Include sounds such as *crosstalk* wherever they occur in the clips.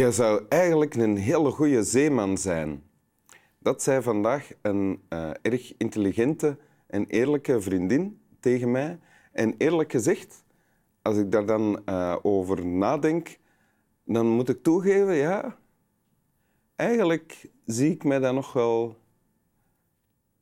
jij zou eigenlijk een hele goede zeeman zijn. Dat zei vandaag een eh, erg intelligente en eerlijke vriendin tegen mij. En eerlijk gezegd, als ik daar dan eh, over nadenk, dan moet ik toegeven, ja, eigenlijk zie ik mij dan nog wel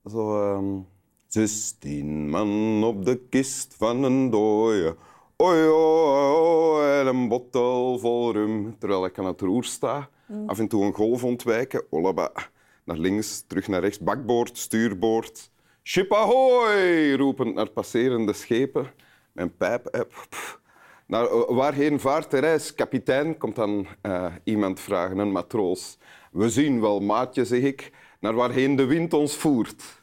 zo... ehm, Zestien man op de kist van een dooie. Oi, oi, oi, en een bottel vol rum. Terwijl ik aan het roer sta, af en toe een golf ontwijken. Olaba. Naar links, terug naar rechts. Bakboord, stuurboord. Ship ahoy! roepend naar passerende schepen. Mijn pijp. eh. Naar, eh, waarheen vaart de reis? Kapitein, komt dan eh, iemand vragen, een matroos. We zien wel, maatje, zeg ik, naar waarheen de wind ons voert.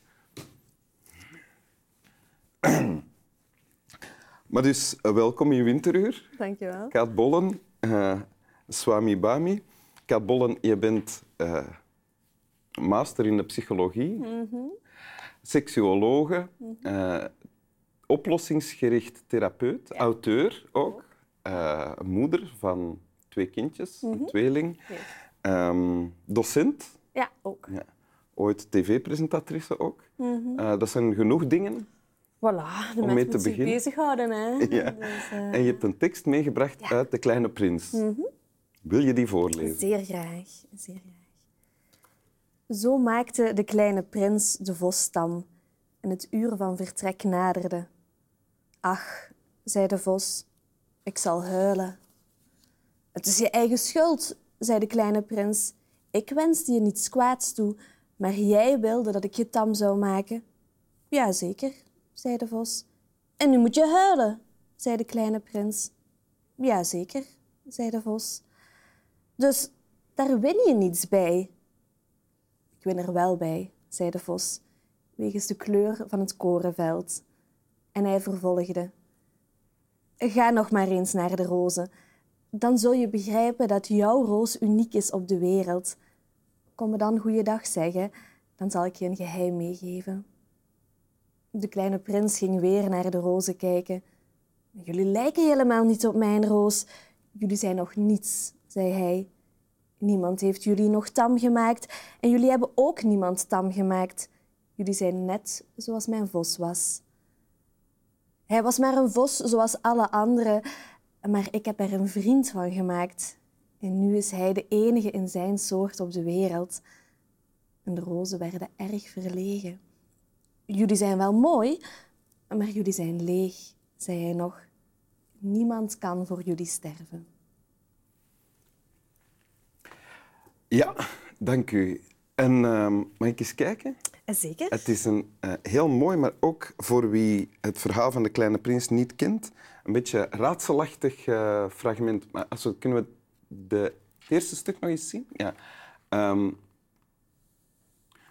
Maar dus, eh, welkom in Winteruur. Dankjewel. Kaat Bollen, eh, Swami Bami. Kaat Bollen, je bent eh, master in de psychologie, seksuologe, eh, oplossingsgericht therapeut, auteur ook, moeder van twee kindjes, een tweeling, Yes. ehm, docent, Ja, ook. ja. ooit tv-presentatrice ook. Eh, dat zijn genoeg dingen. Voilà, de Om mee moet te beginnen. bezighouden. Hè. *laughs* Ja. Dus, eh, En je hebt een tekst meegebracht uit De Kleine Prins. Wil je die voorlezen? Zeer graag, zeer graag. Zo maakte de kleine prins de vosstam en het uur van vertrek naderde. Ach, zei de vos, ik zal huilen. Het is je eigen schuld, zei de kleine prins. Ik wenste je niets kwaads toe, maar jij wilde dat ik je tam zou maken. Jazeker, zei de vos. En nu moet je huilen, zei de kleine prins. Jazeker, zei de vos. Dus daar win je niets bij. Ik win er wel bij, zei de vos, wegens de kleur van het korenveld. En hij vervolgde. Ga nog maar eens naar de rozen. Dan zul je begrijpen dat jouw roos uniek is op de wereld. Kom me dan goeiedag zeggen, dan zal ik je een geheim meegeven. De kleine prins ging weer naar de rozen kijken. Jullie lijken helemaal niet op mijn roos. Jullie zijn nog niets, zei hij. Niemand heeft jullie nog tam gemaakt en jullie hebben ook niemand tam gemaakt. Jullie zijn net zoals mijn vos was. Hij was maar een vos zoals alle anderen, maar ik heb er een vriend van gemaakt. En nu is hij de enige in zijn soort op de wereld. En de rozen werden erg verlegen. Jullie zijn wel mooi, maar jullie zijn leeg, zei hij nog. Niemand kan voor jullie sterven. Ja, dank u. En ehm, mag ik eens kijken? Zeker? Het is een eh, heel mooi, maar ook voor wie het verhaal van de Kleine Prins niet kent, een beetje raadselachtig eh, fragment. Maar als we, kunnen we de, het eerste stuk nog eens zien? Ja. Ehm,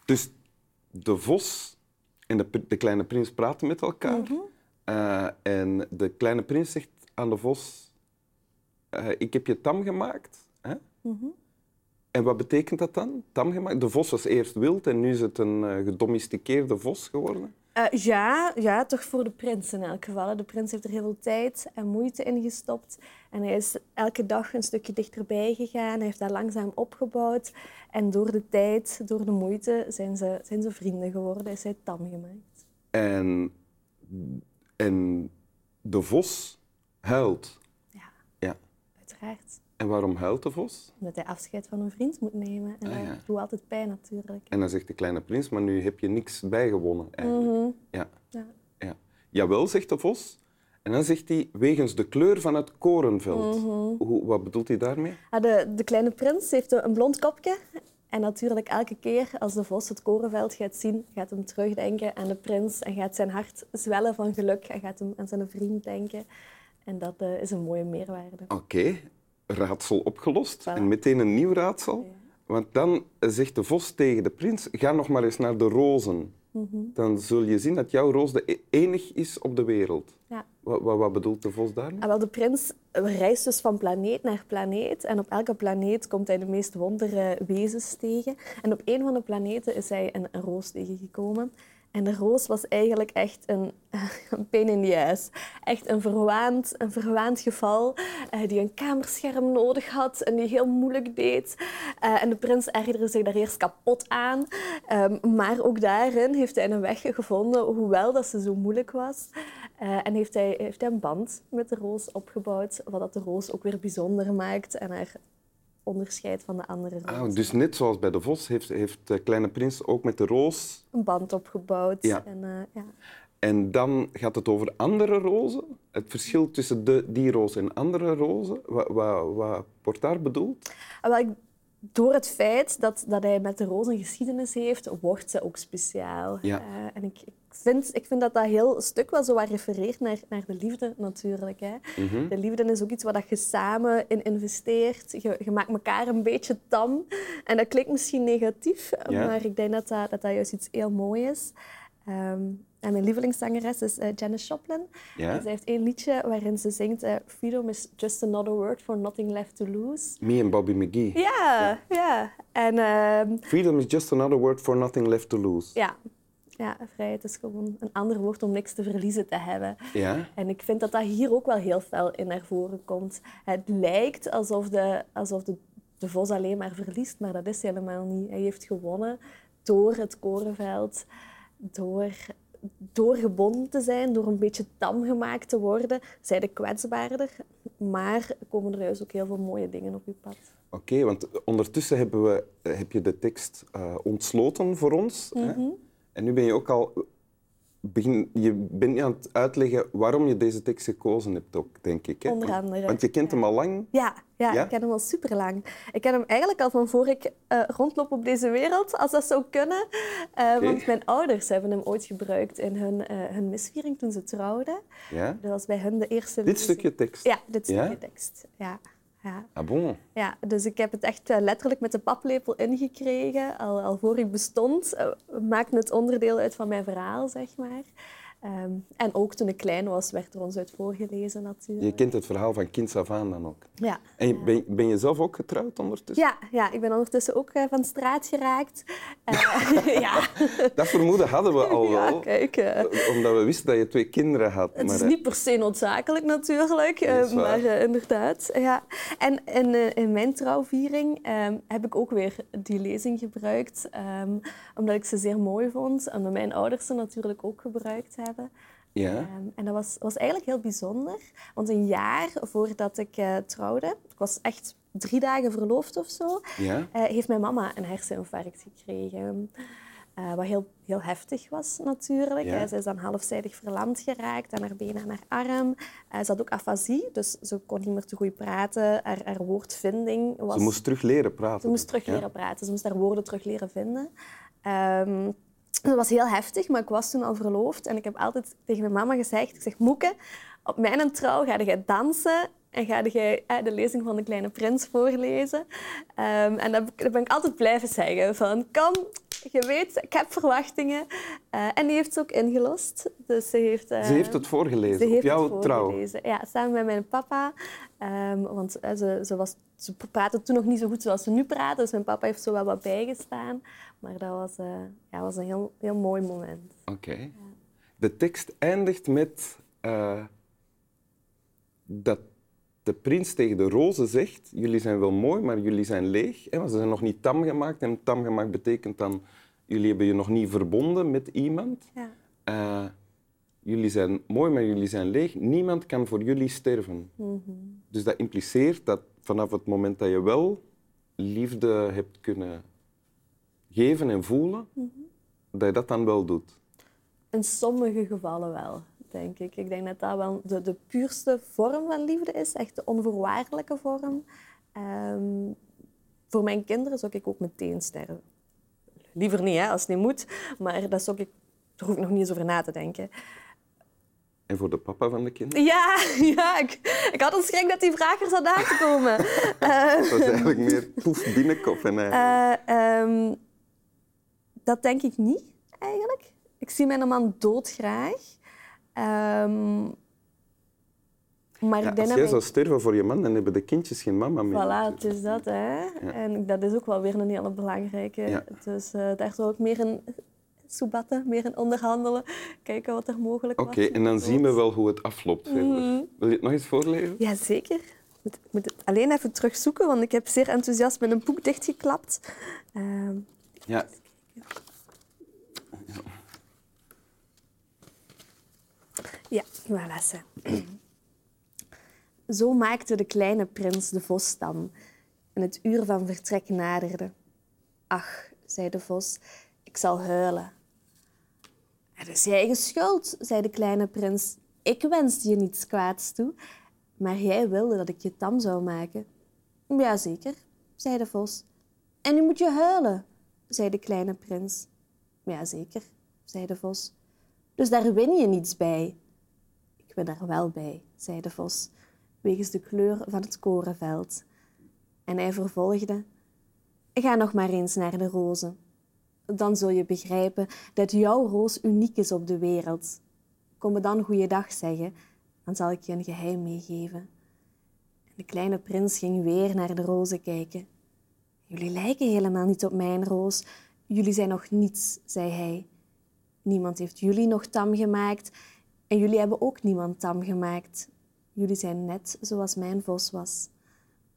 dus de vos en de, de Kleine Prins praten met elkaar. Eh, en de Kleine Prins zegt aan de vos, eh, ik heb je tam gemaakt. Hè? En wat betekent dat dan? Tam gemaakt? De vos was eerst wild en nu is het een eh, gedomesticeerde vos geworden. Eh, ja, ja, toch voor de prins in elk geval. De prins heeft er heel veel tijd en moeite in gestopt. En hij is elke dag een stukje dichterbij gegaan. Hij heeft dat langzaam opgebouwd. En door de tijd, door de moeite, zijn ze, zijn ze vrienden geworden. Is hij tam gemaakt. En, en de vos huilt. Ja, Ja. uiteraard. En waarom huilt de vos? Omdat hij afscheid van een vriend moet nemen. En Ah, dat ja. doet altijd pijn natuurlijk. En dan zegt de kleine prins, maar nu heb je niks bijgewonnen eigenlijk. Ja. Ja. Ja. Jawel, zegt de vos. En dan zegt hij, wegens de kleur van het korenveld. Hoe, wat bedoelt hij daarmee? Ah, de, de kleine prins heeft een blond kopje. En natuurlijk elke keer als de vos het korenveld gaat zien, gaat hem terugdenken aan de prins en gaat zijn hart zwellen van geluk en gaat hem aan zijn vriend denken. En dat eh, is een mooie meerwaarde. Oké, raadsel opgelost. Voilà. En meteen een nieuw raadsel. Want dan zegt de vos tegen de prins, ga nog maar eens naar de rozen. Mhm. Dan zul je zien dat jouw roos de e- enig is op de wereld. Ja. Wat, wat, wat bedoelt de vos daarmee? Ah, wel, de prins reist dus van planeet naar planeet. En op elke planeet komt hij de meest wondere wezens tegen. En op een van de planeten is hij een, een roos tegengekomen. En de roos was eigenlijk echt een, *laughs* een pain in the. Echt een verwaand, een verwaand geval uh, die een kamerscherm nodig had en die heel moeilijk deed. Uh, en de prins ergerde zich daar eerst kapot aan. Um, maar ook daarin heeft hij een weg gevonden, hoewel dat ze zo moeilijk was. Uh, en heeft hij, heeft hij een band met de roos opgebouwd, wat dat de roos ook weer bijzonder maakt en haar onderscheidt van de andere rozen. Ah, dus net zoals bij de vos heeft, heeft de kleine prins ook met de roos... Een band opgebouwd. Ja. En, uh, ja. en dan gaat het over andere rozen. Het verschil tussen de, die roos en andere rozen. Wat, wat, wat wordt daar bedoeld? Ah, wel, ik, door het feit dat, dat hij met de roos een geschiedenis heeft, wordt ze ook speciaal. Ja. Uh, en ik, ik, vind, ik vind dat dat heel stuk wel zo wat refereert naar, naar de liefde natuurlijk. Hè. Mm -hmm. De liefde is ook iets waar dat je samen in investeert. Je, je maakt elkaar een beetje tam. En dat klinkt misschien negatief, Ja. maar ik denk dat dat, dat dat juist iets heel moois is. Um, en mijn lievelingszangeres is uh, Janis Joplin. En zij heeft één liedje waarin ze zingt uh, Freedom is just another word for nothing left to lose. Me en Bobby McGee. Ja, ja. En, uh, Freedom is just another word for nothing left to lose. ja. ja, vrijheid is gewoon een ander woord om niks te verliezen te hebben. Ja? En ik vind dat dat hier ook wel heel fel in naar voren komt. Het lijkt alsof de, alsof de, de vos alleen maar verliest, maar dat is helemaal niet. Hij heeft gewonnen door het korenveld, door door gebonden te zijn, door een beetje tam gemaakt te worden, zijn de kwetsbaarder. Maar komen er juist ook heel veel mooie dingen op je pad. Oké, okay, want ondertussen hebben we, heb je de tekst uh, ontsloten voor ons. Mm -hmm. hè? En nu ben je ook al... Begin, je bent aan het uitleggen waarom je deze tekst gekozen hebt, ook, denk ik. Hè? Onder andere. Want, je kent hem al lang. Ja, ja, Ja? ik ken hem al super lang. Ik ken hem eigenlijk al van voor ik uh, rondloop op deze wereld, als dat zou kunnen. Uh, Oké. Want mijn ouders hebben hem ooit gebruikt in hun, uh, hun misviering toen ze trouwden. Ja? Dat was bij hun de eerste... Dit stukje tekst? Ja, dit Ja? stukje tekst. Ja. Ja. Ah bon? ja, dus ik heb het echt uh, letterlijk met de paplepel ingekregen, al, al voor ik bestond. Uh, maakte het onderdeel uit van mijn verhaal, zeg maar. Um, en ook toen ik klein was, werd er ons uit voorgelezen natuurlijk. Je kent het verhaal van kind af aan dan ook. Ja. En ben, ben, je zelf ook getrouwd ondertussen? Ja, ja ik ben ondertussen ook uh, van straat geraakt. *laughs* ja. *laughs* Dat vermoeden hadden we *laughs* al ja, wel. Kijk, omdat we wisten dat je twee kinderen had. Het maar, is niet per se noodzakelijk natuurlijk, maar inderdaad. Ja. En in, in mijn trouwviering um, heb ik ook weer die lezing gebruikt, um, omdat ik ze zeer mooi vond. En mijn ouders ze natuurlijk ook gebruikt hebben. Ja. Um, en dat was, was eigenlijk heel bijzonder, want een jaar voordat ik uh, trouwde, ik was echt drie dagen verloofd of zo, Ja. uh, heeft mijn mama een herseninfarct gekregen. Uh, wat heel, heel heftig was natuurlijk. Ja. Ze is dan halfzijdig verlamd geraakt aan haar been en haar arm. Uh, ze had ook afasie, dus ze kon niet meer te goed praten. Haar, haar woordvinding was... Ze moest terug leren praten. Ze moest terug ja? leren praten. Ze moest haar woorden terug leren vinden. Um, dat was heel heftig, maar ik was toen al verloofd. En ik heb altijd tegen mijn mama gezegd, ik zeg, Moeke, op mijn trouw ga jij dansen en ga eh, de lezing van de Kleine Prins voorlezen. Um, en dat, dat ben ik altijd blijven zeggen, van kom, je weet, ik heb verwachtingen. Uh, en die heeft ze ook ingelost. Dus ze heeft, uh, ze heeft het voorgelezen ze op heeft jouw het trouw? Ja, samen met mijn papa. Um, want uh, ze, ze, was, ze praatte toen nog niet zo goed zoals ze nu praten. Dus mijn papa heeft zo wel wat bijgestaan. Maar dat was, ja, was een heel, heel mooi moment. Oké. Okay. Ja. De tekst eindigt met dat de prins tegen de rozen zegt: Jullie zijn wel mooi, maar jullie zijn leeg. Hè? Want ze zijn nog niet tam gemaakt. En tam gemaakt betekent dan: Jullie hebben je nog niet verbonden met iemand. Ja. Uh, jullie zijn mooi, maar jullie zijn leeg. Niemand kan voor jullie sterven. Mm -hmm. Dus dat impliceert dat vanaf het moment dat je wel liefde hebt kunnen geven en voelen, mm -hmm. dat je dat dan wel doet. In sommige gevallen wel, denk ik. Ik denk dat dat wel de, de puurste vorm van liefde is, echt de onvoorwaardelijke vorm. Um, voor mijn kinderen zou ik ook meteen sterven. Liever niet, hè, als het niet moet, maar dat zou ik, daar hoef ik nog niet eens over na te denken. En voor de papa van de kinderen? Ja, *laughs* ja ik, ik had een schrik dat die vraag er zat aan te komen. *laughs* dat was eigenlijk meer poef binnenkop. En eigenlijk. Uh, um, dat denk ik niet, eigenlijk. Ik zie mijn man doodgraag. Um, maar ja, ik denk als jij zou sterven voor je man, dan hebben de kindjes geen mama meer. Voilà, het is dat. Hè? Ja. En dat is ook wel weer een hele belangrijke. Ja. Dus uh, daar zou ik meer een soebatten, meer in onderhandelen. Kijken wat er mogelijk was. Oké, en dan zien we wel hoe het afloopt verder. Mm. Wil je het nog eens voorlezen? Jazeker. Ik moet, ik moet het alleen even terugzoeken, want ik heb zeer enthousiast met een boek dichtgeklapt. Ehm, Ja. Ja, voilà. *clears throat* Zo maakte de kleine prins de vosstam en het uur van vertrek naderde. Ach, zei de vos, ik zal huilen. Het is je eigen schuld, zei de kleine prins. Ik wenste je niets kwaads toe, maar jij wilde dat ik je tam zou maken. Jazeker, zei de vos. En nu moet je huilen, zei de kleine prins. Jazeker, zei de vos. Dus daar win je niets bij. Ben er wel bij, zei de vos, wegens de kleur van het korenveld. En hij vervolgde: Ga nog maar eens naar de rozen. Dan zul je begrijpen dat jouw roos uniek is op de wereld. Kom me dan goeiedag zeggen, dan zal ik je een geheim meegeven. En de kleine prins ging weer naar de rozen kijken. Jullie lijken helemaal niet op mijn roos. Jullie zijn nog niets, zei hij. Niemand heeft jullie nog tam gemaakt en jullie hebben ook niemand tam gemaakt. Jullie zijn net zoals mijn vos was.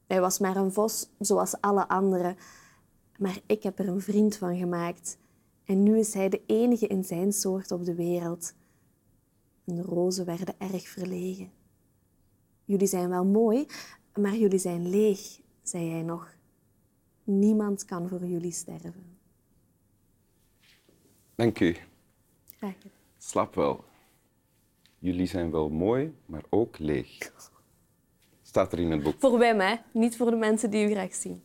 Hij was maar een vos zoals alle anderen, maar ik heb er een vriend van gemaakt. En nu is hij de enige in zijn soort op de wereld. En de rozen werden erg verlegen. Jullie zijn wel mooi, maar jullie zijn leeg, zei hij nog. Niemand kan voor jullie sterven. Dank u. Graag gedaan. Slap wel. Jullie zijn wel mooi, maar ook leeg. Staat er in het boek. Voor Wim, hè? Niet voor de mensen die u graag zien.